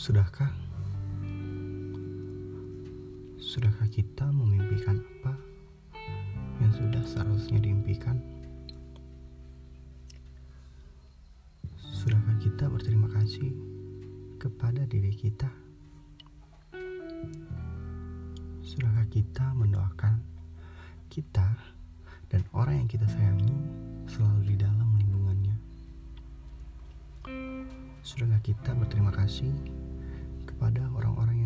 Sudahkah? Sudahkah kita memimpikan apa yang sudah seharusnya diimpikan? Sudahkah kita berterima kasih kepada diri kita? Sudahkah kita mendoakan kita dan orang yang kita sayangi selalu di dalam lindungannya? Sudahkah kita berterima kasih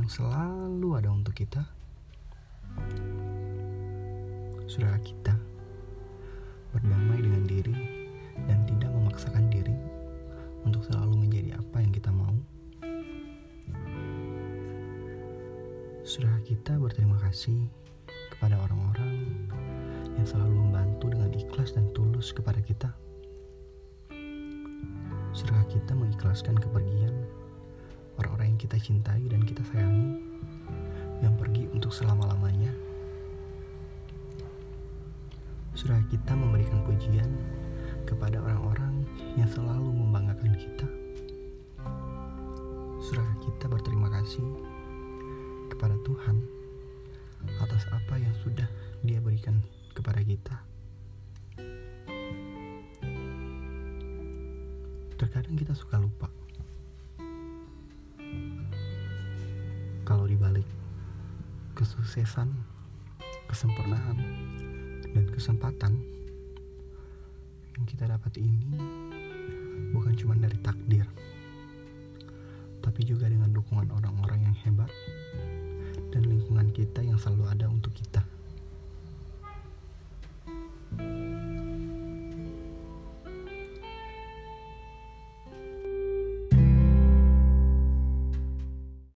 selalu ada untuk kita? Sudahkah kita berdamai dengan diri dan tidak memaksakan diri untuk selalu menjadi apa yang kita mau? Sudahkah kita berterima kasih kepada orang-orang yang selalu membantu dengan ikhlas dan tulus kepada kita? Sudahkah kita mengikhlaskan kepergian kita cintai dan kita sayangi yang pergi untuk selama-lamanya? Sudahkah kita memberikan pujian kepada orang-orang yang selalu membanggakan kita? Sudahkah kita berterima kasih kepada Tuhan atas apa yang sudah Dia berikan kepada kita? Terkadang kita suka lupa kesuksesan, kesempurnaan, dan kesempatan yang kita dapat ini bukan cuma dari takdir, tapi juga dengan dukungan orang-orang yang hebat dan lingkungan kita yang selalu ada.